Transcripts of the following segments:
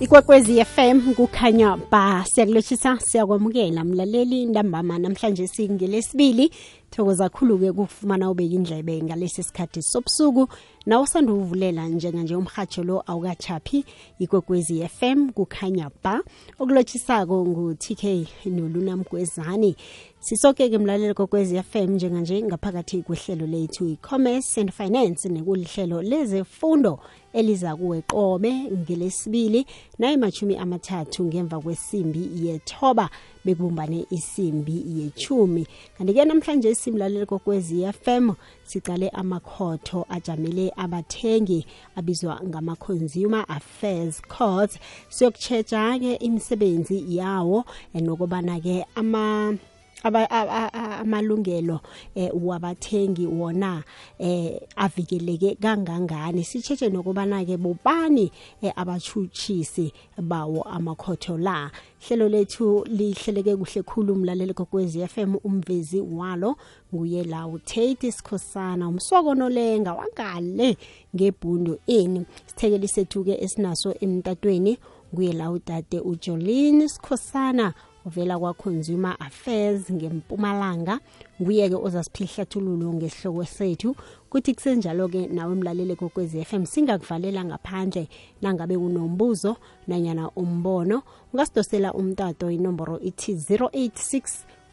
ikwekwezi FM kukhanya ba siyakulotshisa siyakwamukela. Mlaleli ntambama namhlanje singelesibili thokoza kakhulu-ke kufumana ubeka indlebe ngalesi sikhathi sobusuku. Nawe usanda uvulela njenganje umhatsho lo awukachaphi ikwekwezi FM kukhanya ba. Okulotshisako ngu-tk nolunamgwezane sisoke-ke mlaleli kokwezi FM njenganje ngaphakathi kwehlelo lethu i-commerce and finance nekulihlelo lezefundo eliza kuwe qobe ngelesibili nayimachumi amathathu ngemva kwesimbi yethoba. Bekubumbane isimbi yechumi. Kanti-ke namhlanje simlaleli kokwezi FM sicale amakhotho ajamele abathengi abizwa ngama-consumer affairs court. Siyokutshetshake imisebenzi yawo nokubana-ke ama amalungelo eh wabathengi wona eh avikeleke kangangani? Sitshetshe nokubana ke bobani eh, abachuchisi bawo amakhotho la? Hlelo lethu lihleleke kuhle khulu umlaleli kokwezi FM umvezi walo nguye la uTate Sikhosana. Umsoko nolenga wangale ngebhundu ini. Sithekeli sethu ke esinaso emtatweni nguye la utate uJolene Sikhosana. Uvela kwa-consumer affairs ngempumalanga. Nguye-ke ozasiphihlathululo ngesihloko sethu. Kuthi kusenjalo-ke nawe mlalele kokwezi FM singakuvalela ngaphandle nangabe unombuzo nanyana umbono. Ungasidosela umtato inomboro ithi 086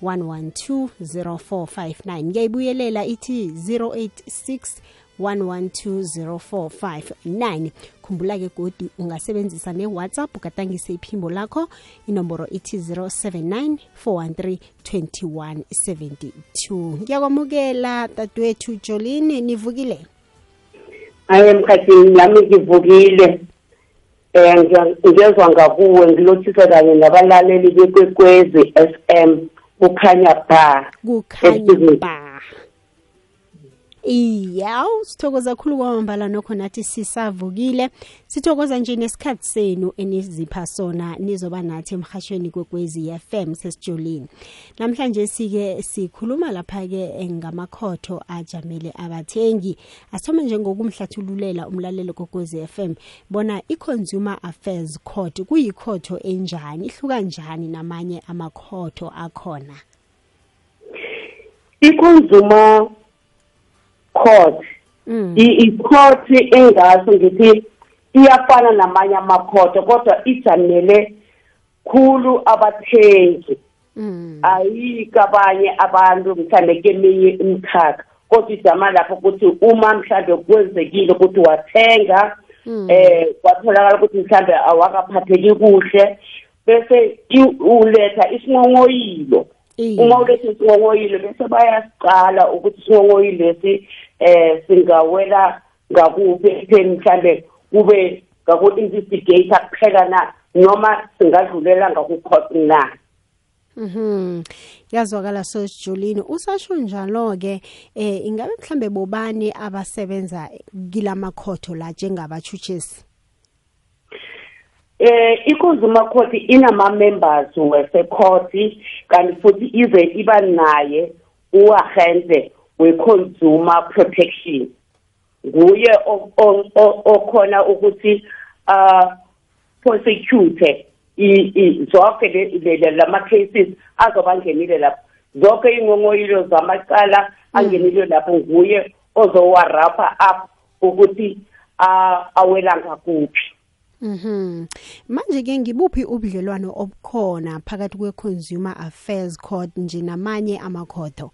1120459 ngiyayibuyelela ithi 086 1120459 khumbula-ke godi ungasebenzisa ne-whatsapp ugadangise iphimbo lakho inomboro ithi 079 413 2172 ngiyakwamukela dadewethu jolini nivukile? Hayi emkhathini nami ngivukile. Um ngezwa ngakuwe ngilothisa kanye nabalaleli bekwekwezi s m kukhanya ba kukhanya ba iya sithokoza kkhulu kwamambala nokho nathi sisavukile. Sithokoza nje nesikhathi senu enizipha sona nizoba nathi emhashweni kwekwezi FM sesijolini. Namhlanje sike sikhuluma lapha ke ngamakhotho ajamele abathengi. Asithome njengokumhlathululela umlalelo kokwezi FM bona i-consumer affairs court kuyikhotho enjani ihluka njani namanye amakhotho akhona? I-consumer court. I-court engaso ngithi iyafana namanye amakhotho kodwa ijamele khulu abathengi. Ayikho abanye abantu mhlawumbe keminye imikhakha kodwa ijama lapho ukuthi uma mhlawumbe kwenzekile ukuthi wathenga eh kwatholakala ukuthi mhlawumbe awakaphatheki kuhle bese uletha isingongoyilo uma ulethe isingongoyilo bese bayasicala ukuthi isingongoyilo lesi eh singawela ngakuphi ekutheni mhlambe kube ngaku-investigator kuphela na noma singadlulela ngaku-court na? Mhm. Yazwakala sojulini usasho njalo ke eh ingabe mhlambe bobani abasebenza kilamakhotho la njengabachuchisi eh iconsumer court inama members wese court kanti futhi ize iba naye uagente we-consumer protection nguye okhona ukuthi uh prosecute zonke lama cases azobangenile lapho zonke ingongoyilo zamacala angenile lapho nguye ozowarapha up ukuthi awela ngakuphi Mhm. Manje ke ngibuphi ubudlelwano obukhona phakathi kwe-Consumer Affairs Court nje namanye amakhotho?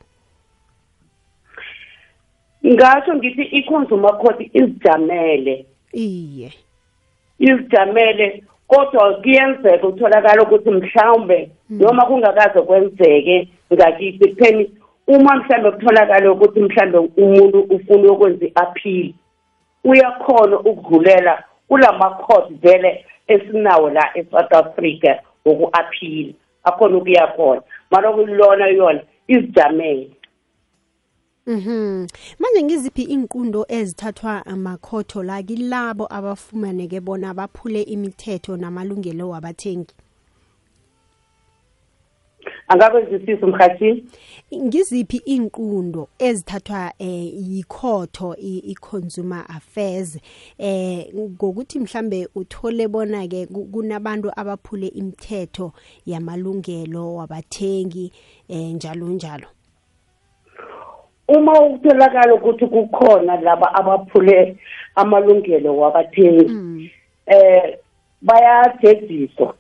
Ngasho ngithi i-consumer court izijamele. Iye. Izijamele kodwa kuyenzeka utholakala ukuthi mhlawumbe noma kungakaze kwenzeke ngakithi kutheni uma mhlawumbe kutholakala ukuthi mhlawumbe umuntu ufuna ukwenza i-appeal uyakhona ukudlulela kulama court vele esinawo la eSouth Africa woku-appeal akhona ukuya khona mara kulona yona izijamele. Mhm. Manje ngiziphi inqundo ezithathwa amakhotho la kilabo abafumaneke bona baphule imithetho namalungelo wabathengi? angakwezisisi mhathi ngiziphi inqundo ezithathwa eh yikhotho i-consumer affairs eh ngokuthi mhlambe uthole bona ke kunabantu abaphule imithetho yamalungelo wabathengi eh njalo njalo uma ukutholakala ukuthi kukhona laba abaphule amalungelo wabathengi eh bayajeziswa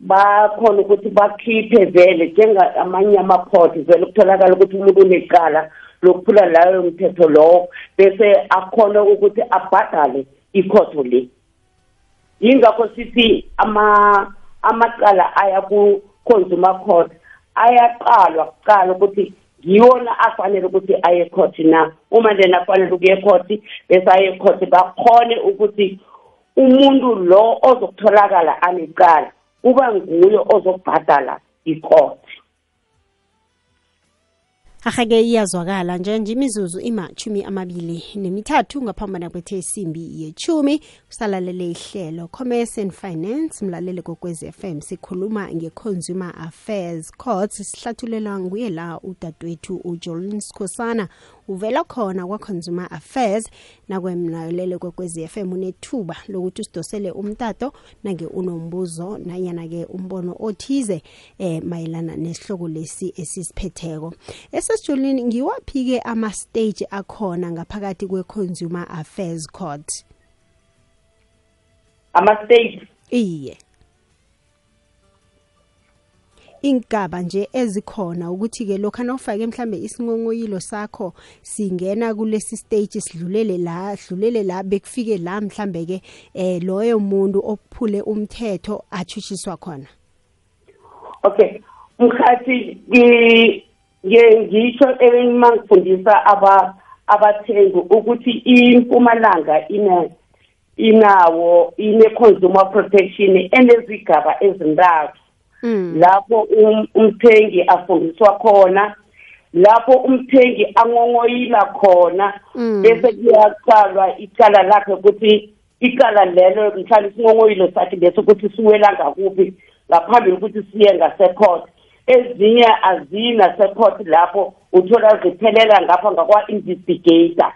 bakhona ukuthi bakhiphe vele njengamanye amaphoti vele kutholakala ukuthi umuntu unecala lokuphula layo mthetho lowo bese akhona ukuthi abhadale ikhotho le. Yingakho sithi ama amacala aya ku-consumer court ayaqalwa kuqala ukuthi yiwona afanele ukuthi aye ecourt na? Uma lena afanele ukuye ecourt bese aye ecourt bakhone ukuthi umuntu lo ozokutholakala anecala kuba nguye ozokubhadala ikoti ahake iyazwakala nje nje imizuzu imachumi amabili nemithathu ngaphambana kwethe simbi yechumi usalalele ihlelo commerce and finance mlalele kokwezi FM sikhuluma nge-consumer affairs courts sihlathulelwa nguye la udadewethu ujolin skhosana uvela khona kwa-consumer affairs nakwemlalele kwekwezi FM unethuba lokuthi usidosele umtato nange unombuzo nanyana-ke umbono othize eh mayelana nesihloko lesi esisiphetheko. Esesijolini ngiwaphi-ke ama-stage akhona ngaphakathi kwe-consumer affairs court? Ama-state iye. Ingaba nje ezikhona ukuthi ke lokho nawufake mhlambe isingongoyilo sakho singena kulesi stage sidlulele la sidlulele la bekufike la mhlambe ke eh loyo muntu ophule umthetho achushiswa khona? Okay. Mkhathi ngisho uma ngifundisa aba abathengi ukuthi impumalanga ine inawo ine consumer protection enezigaba ezintathu. Lapho umthengi afundiswa khona lapho umthengi angongoyila khona bese kuyaqalwa icala lakhe ukuthi icala lelo mhlawumbe isingongoyilo sakhe bese ukuthi siwela ngakuphi ngaphambi kokuthi siye ngasecourt ezinye azinasecourt lapho uthola ziphelela ngapha ngakwa-investigator.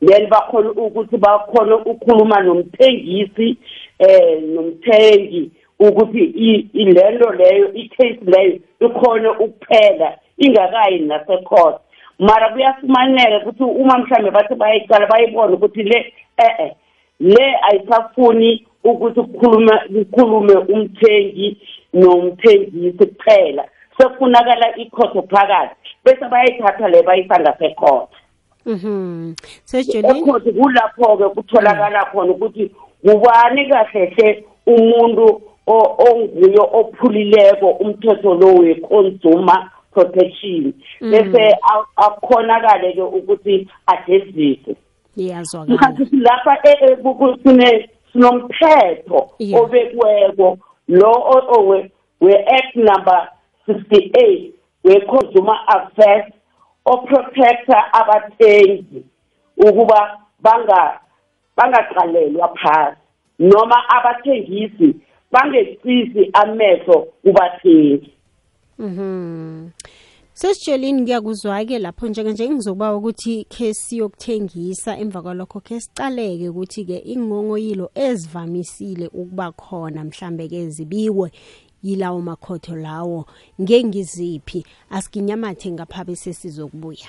Then bakhona ukuthi bakhona ukukhuluma nomthengisi eh nomthengi. Ukuthi ilento leyo i-case leyo ikhona ukuphela ingakayi nasecourt mara kuyafumaneka ukuthi uma mhlambe bathi bayicala bayibone ukuthi le eh le ayisafuni ukuthi kukhulume kukhulume umthengi nomthengisi kuphela. Sekufunakala ikhotho phakathi bese bayayithatha le bayisa ngasecourt Mhm. Sesijolini kulapho ke kutholakala khona ukuthi kubani kahlehle umuntu onguyo ophulileko umthetho lo we-consumer protection. Bese akhonakale ke ukuthi adezise iyazwakala. Lapha sine sinomthetho obekweko lo we-act number 68 we-consumer affairs oprotecta abathengi ukuba banga bangaqalelwa phasi noma abathengisi bangecisi amehlo kubathengi. Mhm. Sesijolini ngiyakuzwa-ke lapho njenganje ngizokuba ukuthi ke siyokuthengisa emva kwalokho ke sicaleke ukuthi-ke ingongoyilo ezivamisile ukuba khona mhlambe-ke zibiwe yilawo makhotho lawo. Ngengiziphi? Asikinyamathe ngapha sesizokubuya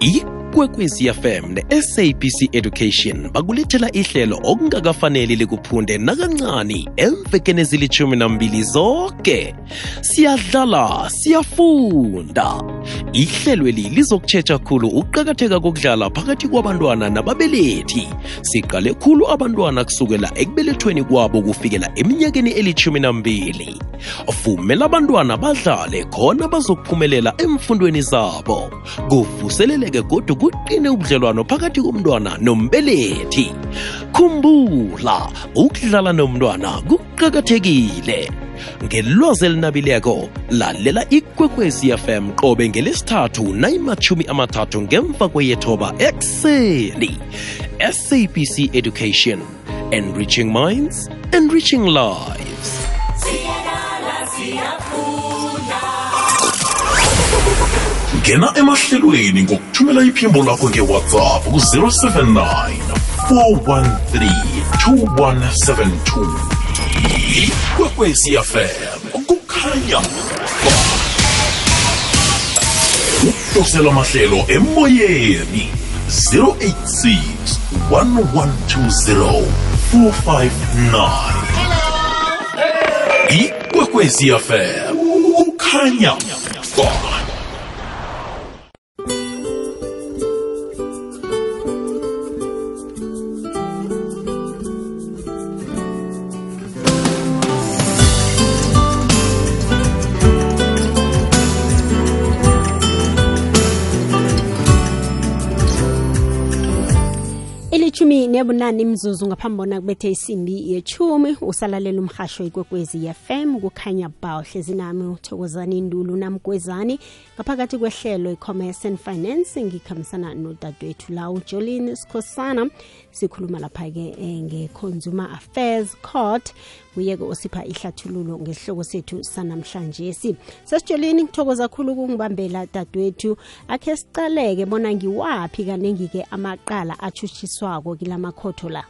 ikwekwezi fm ne-sabc education bakulethela ihlelo okungakafaneli likuphunde nakancani emvekeni ezilithumi nambili zonke siyadlala siyafunda. Ihlelweli lizokutshetsha khulu ukuqakatheka kokudlala phakathi kwabantwana nababelethi. Siqale khulu abantwana kusukela ekubelethweni kwabo kufikela eminyakeni elithumi nambili vumela abantwana badlale khona bazokuphumelela emfundweni zabo kuvuseleleke kodwa kuqine ubudlelwano phakathi komntwana nombelethi. Khumbula ukudlala nomntwana kuqakathekile. Ngelwazi elinabileko lalela ikwekwezi fm qobe ngelesithathu nayimathumi amathathu ngemva kweyethoba ekuseni. Sabc education enriching minds enriching lives ngena emahlelweni ngokuthumela iphimbo lakho ngewhatsapp ku-079 413 2172 ikwekwecfm kukhanya. Amahlelo emoyeni 086 1120 459 ikwekwecfm kukhanya. ba ilithumi mzuzu ngaphambi bona kubethe isimbi yechumi. Usalalela umhasho ikwekwezi fm kukhanya ba hlezi nami uthokozani indulu namgwezani. Ngaphakathi kwehlelo i-commerce and finance ngikhambisana nodadewethu la ujolin sikhosana. Sikhuluma lapha-ke eh, nge-consumer affairs court. Uye-ke osipha ihlathululo ngesihloko sethu sanamhlanje si sesijolini ngithokoza kakhulu ukungibambela dadewethu. Akhe sicaleke bona ngiwaphi kanengike amaqala atshutshiswako kila makhotho la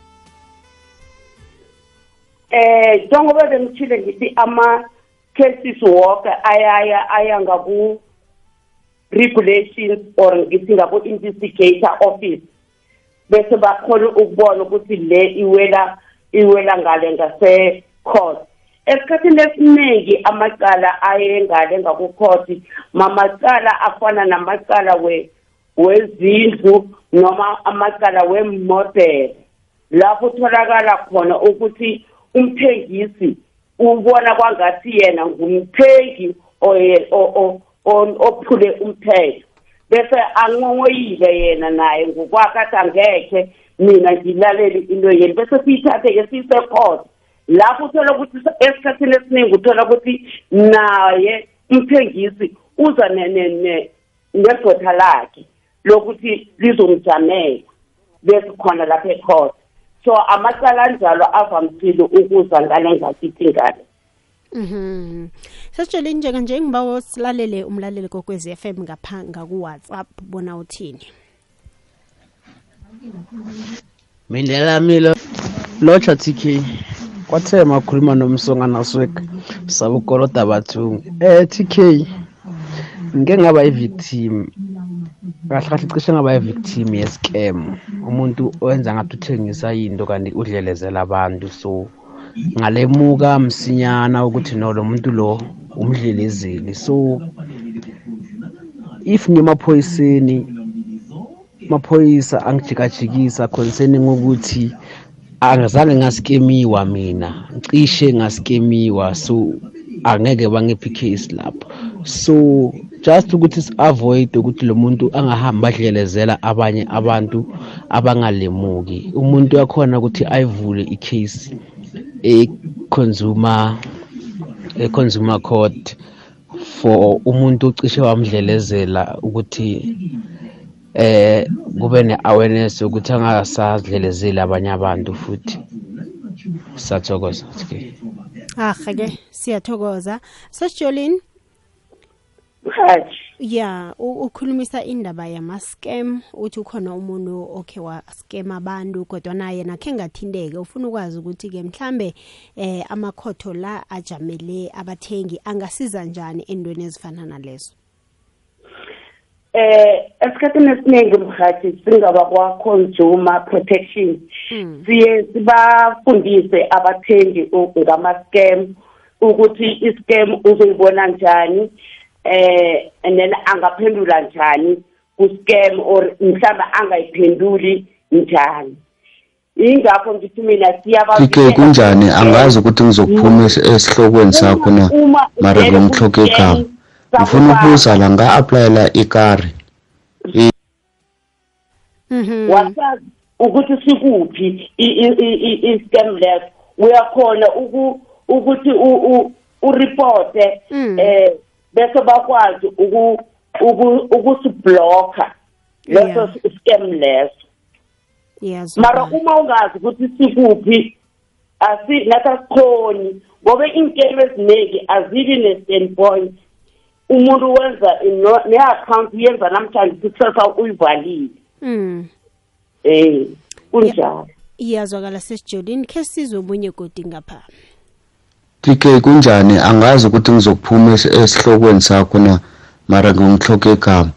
eh njengoba bengithile ngithi ama-cases woke ayaya aya ngaku-regulations or ngithi ngaku-investigator office bese bakhona ukubona ukuthi le iwela iwela ngale ngase-court esikhathini esiningi amacala ayengale ngakukhoti mamacala afana namacala we wezindlu noma amacala wemodel lapho utholakala khona ukuthi umthengisi ubona kwangathi yena ngumthengi ophule umthetho. Bese anqonqoyile yena naye ngokwakhe athi angekhe mina ngilalele into yeni bese siyithathe-ke siyise-court lapho uthola ukuthi esikhathini esiningi uthola ukuthi naye umthengisi uza ne- ne- ne- negqwetha lakhe. Lokuthi lizomjamela bese khona lapha ecourt so amacala anjalo avamisile ukuza ngale ngakithi ngale Mhm. Sesijolini njenganje ngibawo silalele umlaleli kokwezi FM ngapha ngaku-WhatsApp bona uthini. Mindlela milo locha TK kwathema ukhuluma nomsonga naswek sabukoloda bathungu eh TK ngike ngaba i-victim. Kahle kahle cishe ngaba i-victim ye-scam. Umuntu owenza ngathi uthengisa into kanti udlelezela abantu. So ngalemuka msinyana ukuthi no lo muntu lo umdlelezeli. So if ngimaphoyiseni maphoyisa angijikajikisa concerning ukuthi angazange ngaskemiwa mina cishe ngaskemiwa. So angeke bangiphi icase lapho. So just ukuthi si-avoid ukuthi lo muntu angahambi adlelezela abanye abantu abangalemuki umuntu yakhona ukuthi ayivule icase e-consumer e-consumer court for umuntu ocishe wamdlelezela ukuthi eh kube ne-awareness yokuthi angasadlelezeli abanye abantu futhi siyathokoza okay. Ahake siyathokoza. Sesijolini hayi ya u- ukhulumisa indaba yama-scam uthi ukhona umuntu okhe wa-scam abantu kodwa naye nakhe ngathindeke ufuna ukwazi ukuthi-ke mhlambe eh amakhotho la ajamele abathengi angasiza njani endweni ezifana nalezo? Eh esikhathini esiningi mhathi singaba kwa-consumer protection. Mm. siye sibafundise abathengi u- ngama-scam ukuthi i-scam uzoyibona njani. Eh and then angaphendula njani ku-scam or mhlawumbe angayiphenduli njani? Yingakho ngithi mina Ike kunjani? angazi ukuthi ngizokuphuma es- esihlokweni sakho na mara ngimhloke igama ngifuna ukubuza la nga-aplayela ikari. Mhm. wasazi ukuthi sikuphi i-scam leso uyakhona uku- ukuthi uripote Mm. Eh bese bakwazi uku- uku- ukusiblocker leso Yeah. scam leso. Yazwa. mara uma ungazi ukuthi sikuphi asi nasasikhoni ngoba inkelo eziningi azibi ne-standpoint. Umuntu wenza ne-account uyenza namhlanje kusasa uyivalile. Mm eh kunjalo. Iyazwakala sesijolini khe sizwe omunye godi ngapha. TK kunjani? Angazi ukuthi ngizokuphuma esihlokweni sakho na? Mara ngingihloke igama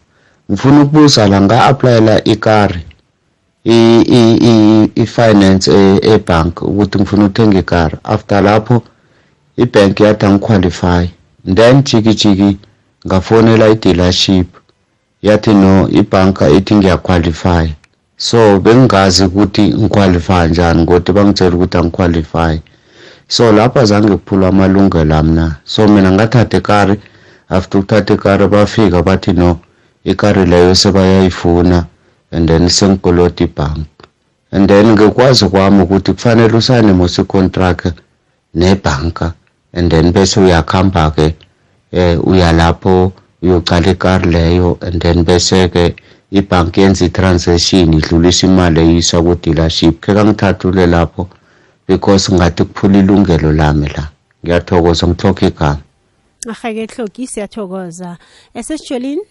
ngifuna ukubuza la nga-aplayela ikari i-finance ebhank ukuthi ngifuna ukuthenga ikari. After lapho ibhank yathi angiqualify then jikijiki ngafonela i-dealership. Yathi no ibhanka ithi ngiyaqualify so bengingazi ukuthi ngiqualify njani kodwa bangitshela ukuthi angiqualify so lapha zange kuphula amalungelo amna. So mina ngathatha ikari after ukuthatha ikari bafika bathi no ikari leyo sebayayifuna and then sengikolota ibhanki. And then ngikwazi kwami ukuthi kufanele usayine mos icontract nebhanka and then bese uyakhamba-ke eh uya lapho uyocala ikari leyo and then bese-ke ibhanki yenza i-transaction idlulisa imali eyiswa ku-dealership. Khe kangithathule lapho because ngathi kuphula ilungelo lami la. Ngiyathokoza ngithoka igama. Ahake hloki siyathokoza. Esesijolini?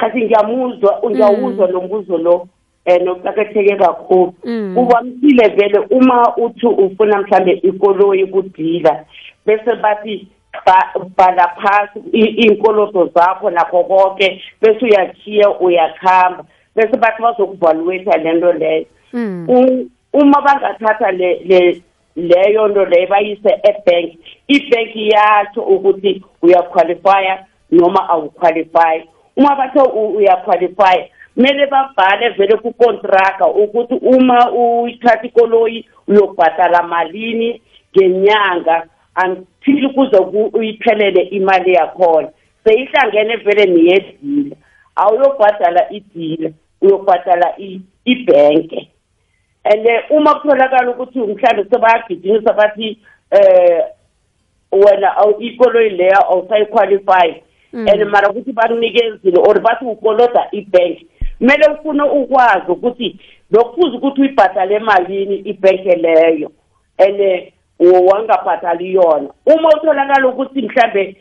Khathi ngiyamuzwa ngiyawuzwa lo mbuzo lo um nokuqakatheke kakhulu. Mm. kuvamisile vele uma uthi ufuna mhlambe ikoloyi kudila bese bathi ba- bhala phasi i- iy'nkoloto zakho nakho konke bese uyachiya uyakhamba. Bese bathi bazokuvaluata le nto leyo. Mm. U- uma bangathatha le le leyo nto leyo bayise ebhenki ibhenki yatsho ukuthi uyaqualifya noma awuqualify uma bathe u- uyaqualify kumele babhale vele kukontraka ukuthi uma uyithatha ikoloyi uyobhadala malini ngenyanga until kuze ku- uyiphelele imali yakhona. Seyihlangene vele niyedila awuyobhadala idila uyobhadala i- ibhenke and eh, uma kutholakala ukuthi mhlawumbe sebayagijimisa bathi eh wena ikoloyi leyo awusayiqualify and mara ukuthi bakunikezile or bathi ukoloda ibhenki kumele ufune ukwazi ukuthi lokufuze ukuthi uyibhadale emalini ibhenke leyo. And eh, wangabhadali yona. Uma utholakala ukuthi mhlambe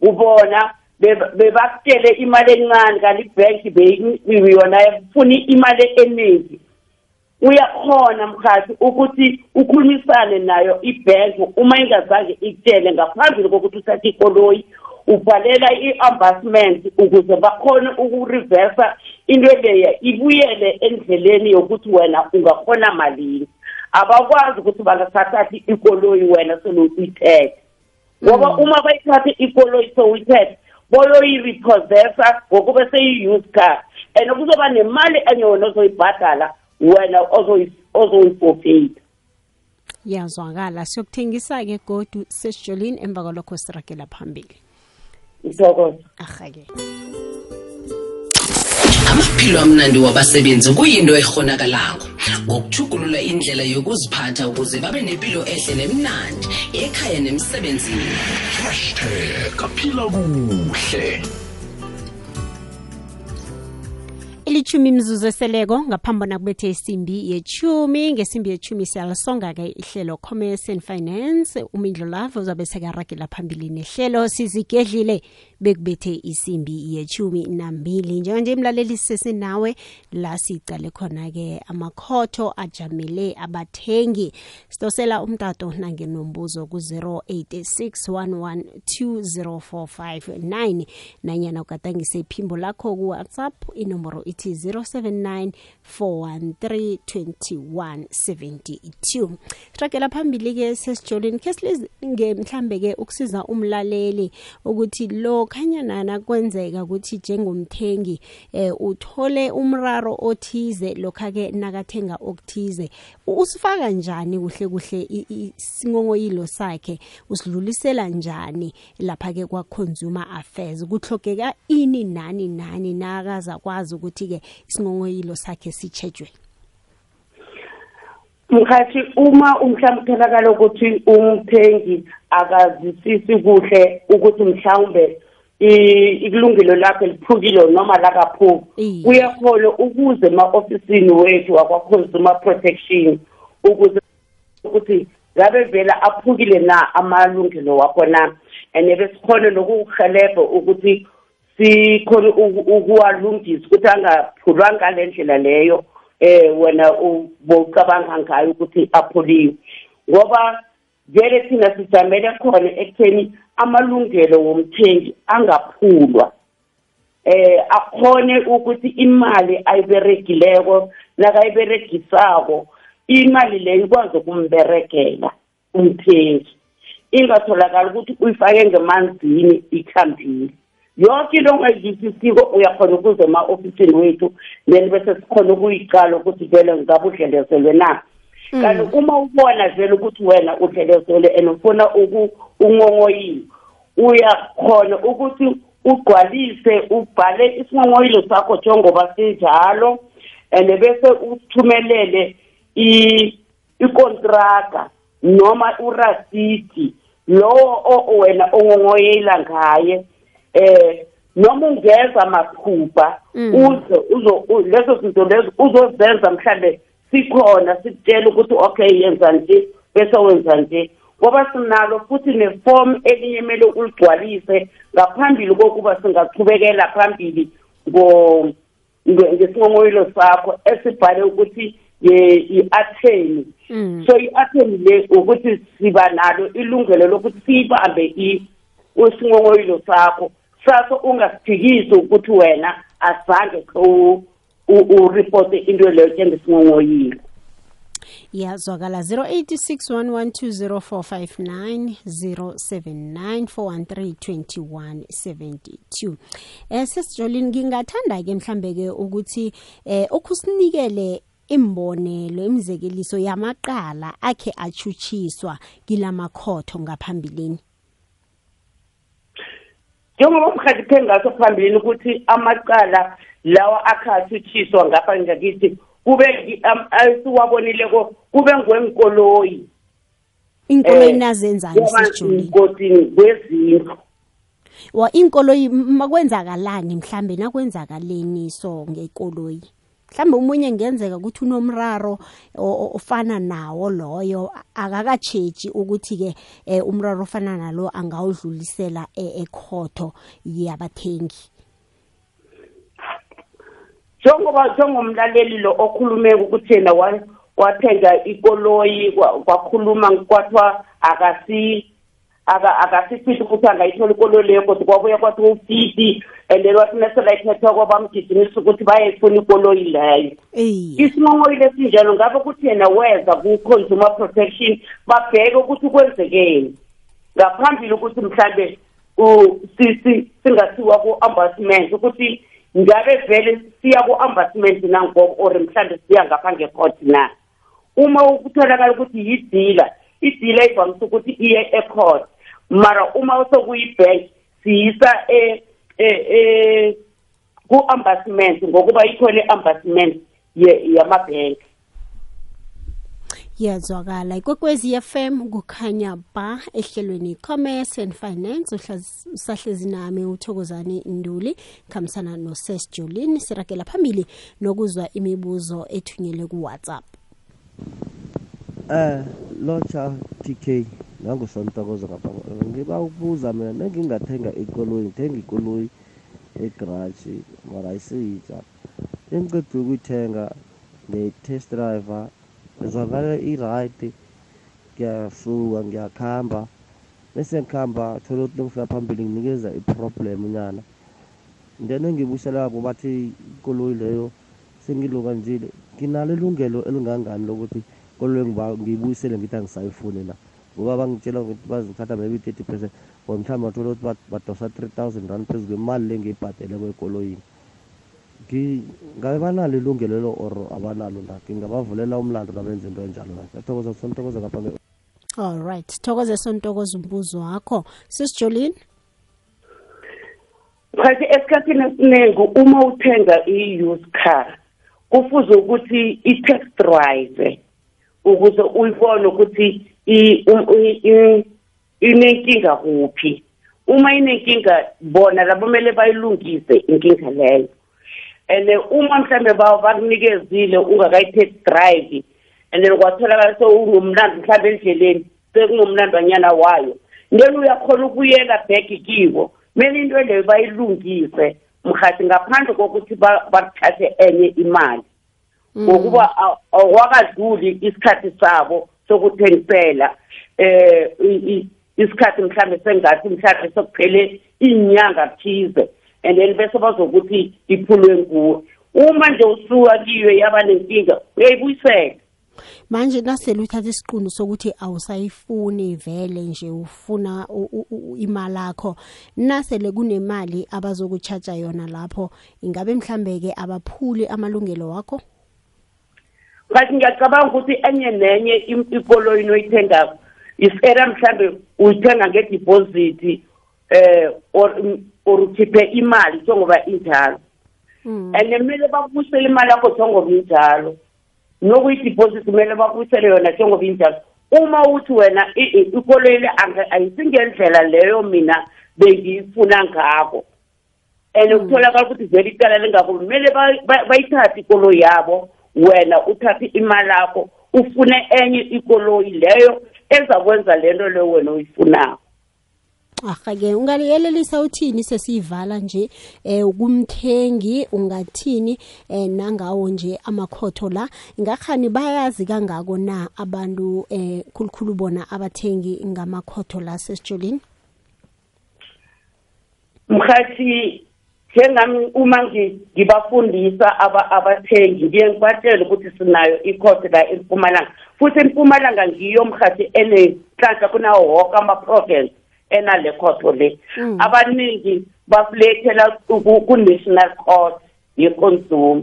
ubona beba- bebakutshele imali encane kanti ibhenki yona ifuna imali eningi. Uyakhona mkhathi ukuthi ukhulumisane nayo ibhenki uma ingazange ikutshele ngaphambili kokuthi uthathe ikoloyi ubhalela i-ambasment ukuze bakhone ukurivesa into leya ibuyele endleleni yokuthi wena ungakhona malini. Abakwazi ukuthi bangasathathi ikoloyi wena selokuyithethe ngoba uma bayithathe ikoloyi sowuyithethe boyoyirepossessa ngokube seyi-use car and kuzoba nemali enye wena ozoyibhadala wena ozoyi- ozoyifofeyita yazwakala siyokuthengisa-ke godu sesijolini emva kwalokho siragela phambili. Ngithokoza ahake. Amaphilo amnandi wabasebenzi kuyinto ehonakalako ngokuthugulula indlela yokuziphatha ukuze babe nempilo ehle nemnandi ekhaya nemsebenzini. Hashtag aphila kuhle. Ilithumi imzuzu eseleko ngaphambi nakubethe isimbi yechumi ngesimbi yechumi siyalisonga-ke ihlelo commerce and finance. Umindlo lavo uzabe sekaragela phambili nehlelo sizigedlile bekubethe isimbi yechumi nambili. Njenganje imlaleli sesinawe la sicale khona-ke amakhotho ajamele abathengi. Sidosela umtato nangenombuzo ku-086 1120459 nanyana ugadangise iphimbo lakho kuwhatsapp inomboro ithi 079 413 2172 siragela phambili-ke sesijolini khe silinge mhlambe-ke ukusiza umlaleli ukuthi lo khanyanana kwenzeka ukuthi njengomthengi eh uthole umraro othize lokha-ke nakathenga okuthize. Usifaka njani kuhle kuhle i- i- isingongoyilo sakhe? Usidlulisela njani lapha-ke kwa-consumer affairs? Kuhlogeka ini nani nani nakaza kwazi ukuthi-ke isingongoyilo sakhe sitshejwe mkhathi uma umhlawumbe utholakala ukuthi umthengi akazisisi kuhle ukuthi mhlawumbe i- ikulungelo lakhe liphukile noma lakaphuki uyakhona ukuze ema-ofisini wethu wakwa-consumer protection ukuze ukuthi ngabe vela aphukile na amalungelo wakho na and besikhone nokukuhelebha ukuthi sikhona uku- ukuwalungisa ukuthi angaphulwa ngale ndlela leyo eh wena ubocabanga ngayo ukuthi aphuliwe. Ngoba vele thina sijamele khona ekutheni amalungelo womthengi angaphulwa. Eh akhone ukuthi imali ayiberegileko nakayiberegisako imali leyo ikwazi ukumberegela umthengi. Ingatholakali ukuthi uyifake ngemanzini ikhambile. Yonke into ongayizwisisiko uyakhona ukuza ema-ofisini wethu then bese sikhona ukuyicala ukuthi vele ngabe udlelezelwe na? Kanti uma ubona vele ukuthi wena udlelezelwe and ufuna ungongoyile uyakhona ukuthi ugqwalise ubhale isingongoyilo sakho njengoba sinjalo and bese uthumelele i- ikontraga noma urasidi lowo wena ongongoyela ngaye eh noma ungeza maphupha uze uzo lezo zinto lezo uzozenza mhlambe sikhona sikutshela ukuthi okay yenza nje bese wenza nje. Ngoba sinalo futhi neform elinye kumele uligcwalise ngaphambili kokuba singachubekela phambili ngo- nge- ngesingongoyilo sakho esibhale ukuthi i-atheni. Mm. so i-atheni le ukuthi siba nalo ilungelo lokuthi siyibambe i- isingongoyilo sakho. Sakho ungasiphikisi ukuthi wena azange u- u- uripote into leyo njengesingongoyilo yazwakala 086120459079 4132172 eh sesijolini ngingathanda ke mhlambe ke ukuthi eh ukusinikele imbonelo imizekeliso yamaqala akhe achuchiswa kilamakhotho ngaphambilini. Njengoba mhadiphe ngaso phambilini ukuthi amacala lawa akhathuthiswa ngapha ngakithi kube ngi- am- asiwabonileko kube ngwenkoloyi inkolo Eh, inazenzani ngoba sesijolini ngodini kwezindlu. Wa inkoloyi m- makwenzakalani mhlambe nakwenzakaleni so ngekoloyi? Mhlambe umunye ngenzeka ukuthi unomraro o- o- ofana nawo loyo a- akakatshetshi ukuthi ke eh, umraro ofana nalo angawudlulisela e- ekhotho yabathengi. Njengoba njengomlaleli lo okhulume ukuthi yena wa- wathenga ikoloyi kwa- kwakhuluma kwathiwa akasi aka- akasifisi ukuthi angayithola ikoloyi leyo kodwa kwabuya kwathiwa ufiti and then wathi meselayithetheko bamgijimisa ukuthi bayayifuna ikoloyi leyo. Eyi. Isingongoyile esinjalo ngabe ukuthi yena weza ku-consumer protection babheke ukuthi kwenzekeni. Ngaphambili ukuthi mhlambe singasiwa ku-ambasement ukuthi ngabe vele siya ku-ambasement nangoba or mhlambe siya ngapha ngecourt na? Uma kutholakala ukuthi yidila idila ivamise ukuthi iye ecourt. Mara uma sokuyi-bank siyisa e- e- e- ku-ambasement ngokuba ikhona i-ambasement ye- yamabhenki. Yazwakala ikwekwezi FM kukhanya ba ehlelweni commerce and finance Uhlaz- usahlezi nami uthokozane nduli khambisana no Ses Jolini sirakela phambili nokuzwa imibuzo ethunyelwe ku WhatsApp Eh locha TK nangusontokozo ngapha ngiba ukubuza mina nengingathenga ikoloyi ngithenga ikoloyi egarage mara ayisitsha. Engiceda ukuyithenga ne-test driver zwakale i-right ngiyasuka ngiyakhamba. Bese ngikhamba thola ukuthi ngifika phambili nginikeza i-problem nyana. Then engibusela abo bathi ikoloyi leyo sengiluka njile nginalo ilungelo elingangani lokuthi ikoloyi ngiba- ngiyibuyisele ngithi angisayifuni na? Ngoba bangitshela ukuthi bazithatha maybe i-thirty percent or mhlawumbe bathola ukuthi ba- badosa three thousand rand phezu kwemali le ngiyibhadeleko ekoloyini Ngi- ngabe banalo ilungelo lelo or abanalo na ngingabavulela umlando nabenza into enjalo na ngiyathokoza sontokoza ngapha nge- all right. Thokoze sontokoza umbuzo wakho Sis Jolini khathi esikhathini esiningi uma uthenga i-use car kufuze ukuthi i-test drive ukuze uyibone ukuthi i- um- i- i- inenkinga kuphi? Uma inenkinga bona labo kumele bayilungise inkinga leyo. And uma mhlambe ba- bakunikezile ungakayi-test drive and then kwatholakala sewunomlando mhlawumbe endleleni sekunomlandwanyana wayo. Then uyakhona ukuyela back kiwo kumele into leyo bayilungise mhathi ngaphandle kokuthi ba- bakuthathe enye imali. Ngokuba a- awakadluli isikhathi sabo sokuthengisela eh isikhathi mhlambe sengathi mhlambe sokuphele inyanga thize and then bese bazokuthi iphulwe nguwe. Uma nje usuka kiyo yaba nenkinga uyayibuyisela. Manje nasele uthatha isiqundu sokuthi awusayifuni vele nje ufuna imali yakho nasele kunemali abazokuchaja yona lapho ingabe mhlambe ke abaphuli amalungelo wakho? Ngathi ngiyacabanga ukuthi enye nenye im- ikoloyi noyithengako isera mhlambe uyithenga ngedeposit eh or or ukhiphe imali njengoba injalo. Mm. and kumele bakubuyisele imali yakho njengoba injalo. Nokuyideposit kumele bakubuyisele yona njengoba injalo. Uma uthi wena i- i- ikoloyi le ange- ayisingendlela leyo mina bengiyifuna ngako. And kutholakala ukuthi vele icala lingakho kumele ba- ba- bayithathe ikoloyi yabo wena uthathe imali yakho ufune enye ikoloyi leyo ezakwenza lento leyo wena uyifunako. Aha-ke ungaliyelelisa uthini sesiyivala nje eh kumthengi ungathini eh nangawo nje amakhotho la? Ngakhani bayazi kangako na abantu eh khulukhulu bona abathengi ngamakhotho la sesijolini mkhathi njengami uma ngi- ngibafundisa aba- abathengi ngiye ngibatshele ukuthi sinayo ikhodi la empumalanga. Futhi empumalanga ngiyo mkhathi enenhlanhla kunawo woke ama-province enale khotho le. Mm. abaningi bafulethela ku- ku-national court ye-consumer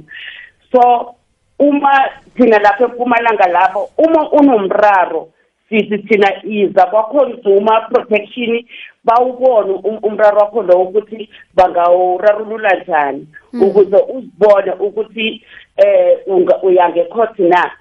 so uma thina lapha empumalanga lapho uma unomraro sithi thina iza kwa-consumer protection bawubone um- umraro wakho lowo ukuthi bangawurarulula njani. Ukuze uzibone ukuthi eh unga- uya ngecourt na.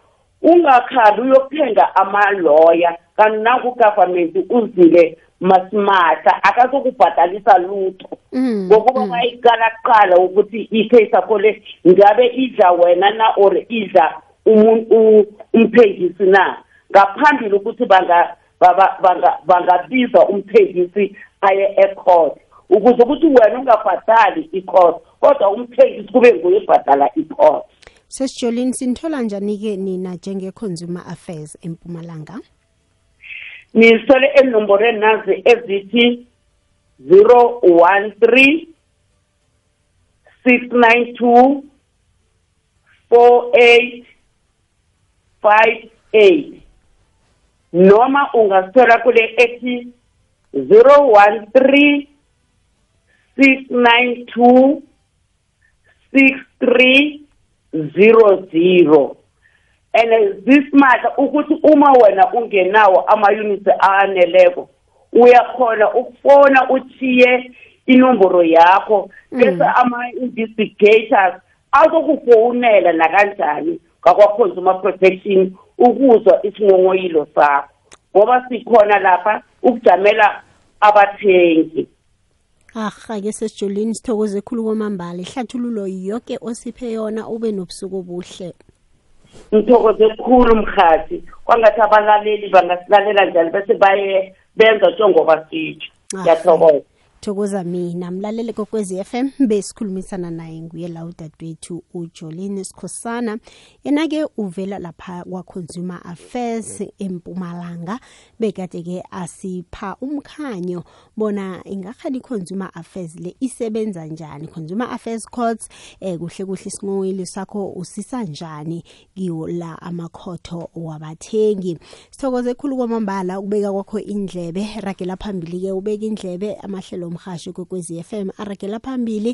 Ungakhali uyokuthenga amaloya kanti nangu-government uzile masimahla akazokubhadalisa lutho. Mm, ngokuba mm. bayiqala kuqala ukuthi i-case yakho le ngabe idla wena na or idla umuntu umthengisi na? Ngaphambili ukuthi banga baba- banga- bangabiza umthengisi aye ecourt. Ukuze ukuthi wena ungabhadali icourt kodwa umthengisi kube nguye ebhadala icourt. Sesijolini sinithola njani-ke nina njenge-consumer affairs empumalanga? Nisole enomborweni nazi ezithi zero one three six nine two four eight five eight. Noma ungasithola kule ethi zero one three six nine two six three zero zero. And zisimahla ukuthi uma wena ungenawo ama-units aneleko uyakhona ukufona uthiye inomboro yakho bese ama-investigators azokufowunela nakanjani ngakwa-consumer protection ukuzwa isingongoyilo sakho ngoba sikhona lapha ukujamela abathengi. Aha-ke sesijolini sithokoze khulu kwamambala. Ihlathululo yoke osiphe yona ube nobusuku obuhle. Ngithokoze khulu mkhathi. Kwangathi abalaleli bangasilalela njani? Bese baye benza njengoba sitsho ngiyathokoza. Thokoza mina mlaleli kokwezi FM besikhulumisana naye nguye la udadewethu ujolini sikhosana. Yena-ke uvela lapha kwa-consumer affairs empumalanga bekade-ke asipha umkhanyo bona ingakhani i-consumer affairs le isebenza njani consumer affairs courts eh kuhle kuhle isinqoyilo sakho usisa njani kiwo la amakhotho wabathengi. Sithokoze khulu kwamambala ukubeka kwakho indlebe ragela phambili-ke ubeka indlebe amahlelo omhashi kwekwezi FM aragela phambili.